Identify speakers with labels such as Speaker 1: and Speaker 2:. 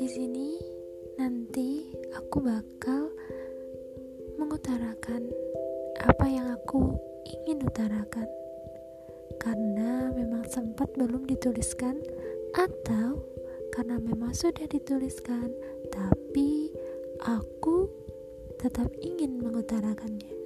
Speaker 1: Di sini nanti aku bakal mengutarakan apa yang aku ingin utarakan karena memang sempat belum dituliskan atau karena memang sudah dituliskan tapi aku tetap ingin mengutarakannya.